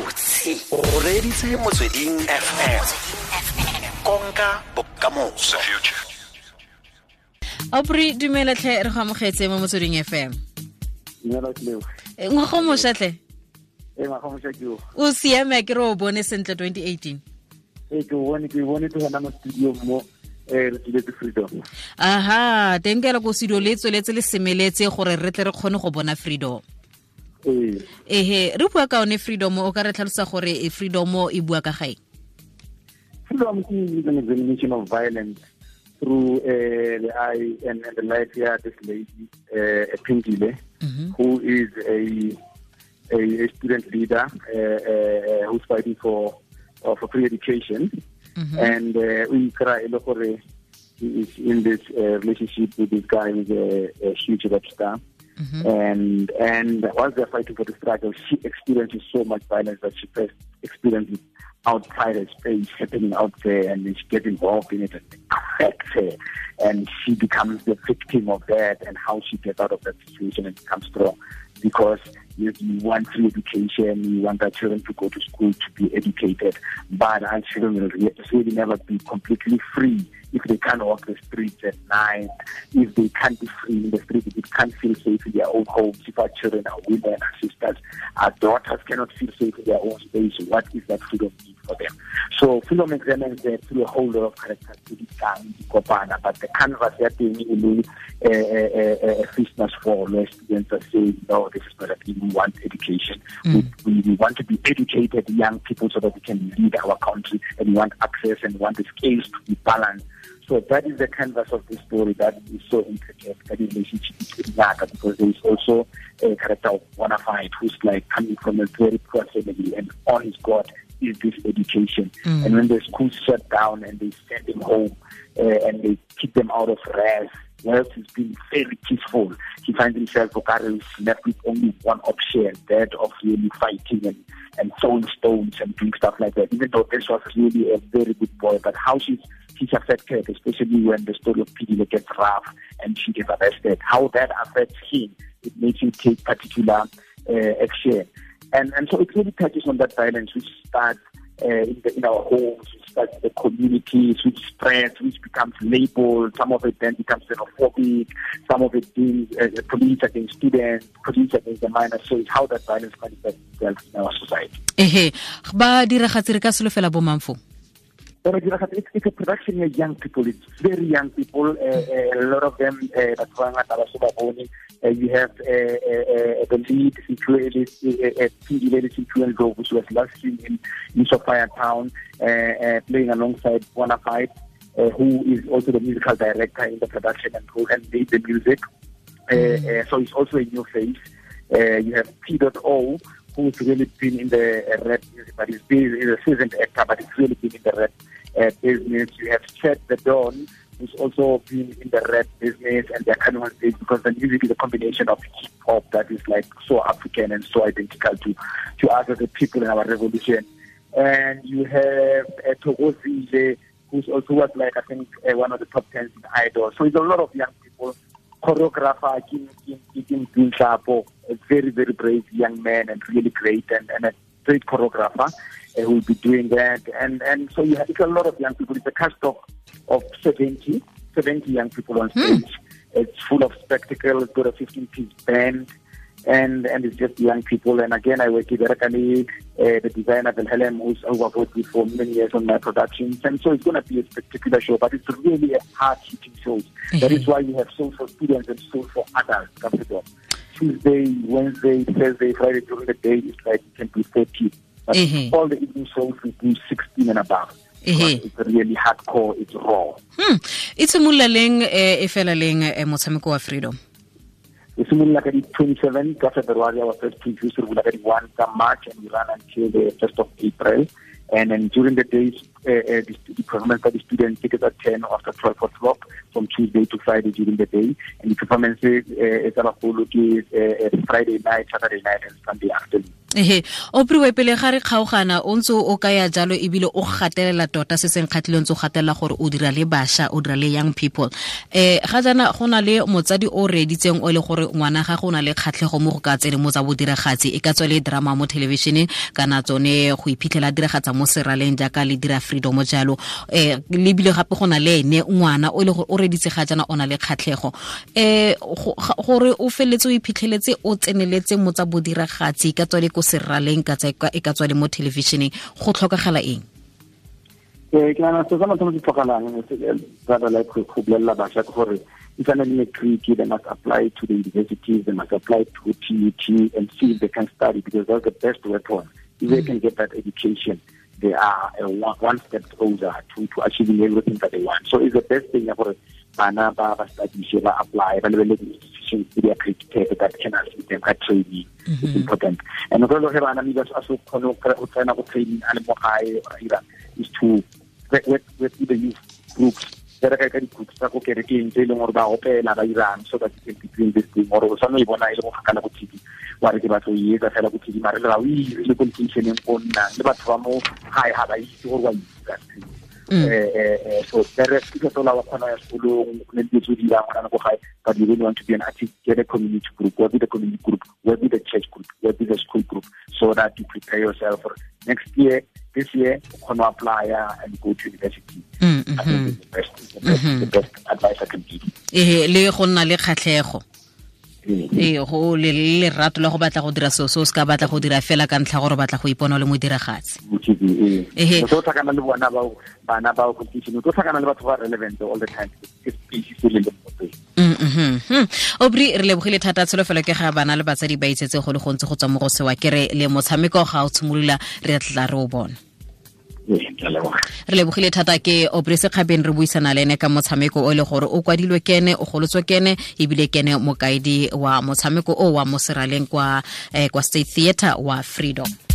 gabotse o reditse motsweding fm konka bokamoso. Opri dumeletlhe re go amogetse mo motsweding fm ngwago mošatlhe o siame ke re o bone sentle 2018 ee ke bone ke bone ke gona mo studio mo eh freedom. Aha teng ke ko studio le tsweletse le semeletse gore re tle re kgone go bona freedom. ee ehe re bua ka one freedom o ka re tlhalosa gore e freedom e bua ka gae? Freedom is an examination of violence through uh, the eye and, and the life here this lady uh, Pindile, who is a, a, a student leader uh, uh, who's fighting for uh, for free education. And uh, we cry he is in this uh, relationship with this guy who's a, a huge rap star Mm-hmm. and and while they're fighting for the struggle, she experiences so much violence that she first experiences outside her uh, space happening out there, and then she gets involved in it affects her, and she becomes the victim of that, and how she gets out of that situation and becomes strong because you, you want free education, you want our children to go to school to be educated, but our children will really never be completely free if they can't walk the streets at night, if they can't be free in the streets, if they can't feel safe in their own homes, if our children are women, our sisters, our daughters cannot feel safe in their own space, what is that freedom mean for them? So freedom examines that through a whole lot of characteristics, but the canvas that they eh, eh, need eh, a business for where students are saying, no, this is not a thing, we want education. Mm. We, we, we want to be educated young people so that we can lead our country and we want access and we want the scales to be balanced. So that is the canvas of the story that is so intricate, that relationship between Naka, because there is also a character of Bonafide who's like coming from a very poor family and all he's got is this education. And when the schools shut down and they send him home uh, and they keep them out of rest, whilst he's been very peaceful, he finds himself okay, left with only one option, that of really fighting and, and throwing stones and doing stuff like that. Even though this was really a very good boy, but how she's she's affected, especially when the story of Pindile gets rough and she gets arrested, how that affects him, it makes him take particular uh, action. And and so it really touches on that violence which starts uh, in, the, in our homes, which starts in the communities, which spreads, which becomes labeled. Some of it then becomes xenophobic. Some of it being uh, police against students, police against the minors. So it's how that violence manifests itself in our society. But it's, it's a production of young people. It's very young people. Uh, uh, a lot of them, uh, that's why I'm at Abasubaboni. Uh, you have uh, uh, uh, the lead, Pindile Situan Grove, which was last seen in, in Sophiatown, uh, uh, playing alongside Bonafide, uh, who is also the musical director in the production and who and made the music. Uh, uh, so it's also a new face. Uh, you have P.O, who's really been in the uh, rap music, but he's been he's a seasoned actor, but he's really been in the rap uh, business. You have Chet the Don, who's also been in the rap business, and coming on stage because the music is a combination of hip hop that is like so African and so identical to to us as the people in our revolution. And you have uh, Togozile, who's also was like I think uh, one of the top tens in Idol. So it's a lot of young people. Choreographer Kim Kim Kim Chapo, a very very brave young man and really great and, and a great choreographer uh, who will be doing that. And and so you have it's a lot of young people. It's a cast of of 70, 70 young people on stage. It's full of spectacle. It's got a 15 piece band. And and it's just young people. And again, I work with Erakani, uh, the designer Wilhelm, who's who I've worked with me for many years on my productions. And so it's going to be a spectacular show, but it's really a hard hitting show. That is why we have soul for students and soul for adults. Capital. Tuesday, Wednesday, Thursday, Friday during the day, it's like it can be 30. But Mhm. all the evening shows we do 16 and above. Because It's really hardcore, it's raw. hmm e tshimolola leng eh, e fela leng eh, motshameko wa freedom We simolola ka di 27 ka February our first preview we di 1 ka March and we run until the 1st of April and then during the days uh, uh, the, the performance by the students tickets at 10 after 12 o'clock from Tuesday to Friday during the day. And the performances uh, is about uh, Friday night, Saturday night and Sunday afternoon. ehe o priwe pele ga re kgaogana o ntse o ka ya jalo ebile o gatelela tota se seng kgatlhile ntse o gatelela gore o dira le bašwa o dira le young people. Eh ga jana go na le motsadi o reditseng o le gore ngwana ga go na le kgatlhego mo go ka tsene mo tsa bodiragatsi. E ka tswa le drama mo thelebišeneng kana tsone go iphitlhela diragatsa mo seraleng jaaka le dira freedom jalo. Eh le bile gape go na le ene ngwana o le gore o reditse ga jana o na le kgatlhego. Um gore o feleletse o iphitlheletse o tseneletse mo tsa bodiragatsi ka tswale ko seraleng ka e ka tswale mo televisioneng go tlhokagala eng? Eh ke nana se sa mathomo se tlhokalang rather like go bolelela bašwa ke gore e tsana le matric they must apply to the universities they must apply to TUT and see if they can study because that's the best weapon if they can get that education they are a one, one step closer to, to achieving everything that they want. So it's the best thing gore bana ba ba study ba apply ba lebelele institutions tse di accredited that can assist them at training. Mm -hmm. is important. And go ge bana mme ba so khone o tsena go training a le mo gae is to work with the youth groups tsere ka ka di-groups tsa go kerekeng tse e leng gore ba opela ba irang so that you can between this thing. Gore o sa no e bona e le go kgakala go tv wa re ke batlo e etsa fela go tv mare le ba o ire le ko go nnang le batho ba mo gae ga ba itse gore wa itse Mm. Eh, eh, eh, so the ke is wa khona ya sekolong dilo tse di dirang ngwana go gae but you really want to be an active get a community group what be the community group what be the church group what be the school group so that you prepare yourself for next year this year khona apply and go to university mm -hmm. I think mm-hmm. the best, the best, mm -hmm. the best advice I can give le go nna le kgatlhego ee go le lerato la go batla go dira seo se o se ka batla go dira fela ka ntlha gore o batla go ipona o le modiragatsi. Ehe. O tlhakana le bona ba bana ba competition o tlhakana le batho ba relevant all the time space se le le obri re lebogile thata tsholofelo ke ga bana le batsadi ba itsetse go le gontsi go tswa mo go sewa ke re le motshameko ga o tshimolola re tla re o bona re lebogile thata ke obrese kgabeng re buisana le ene ka motshameko o le gore o kwadilwe kene o golotswe kene ebile kene mokaedi wa motshameko o wa mo seraleng kwa, eh, kwa state theatre wa freedom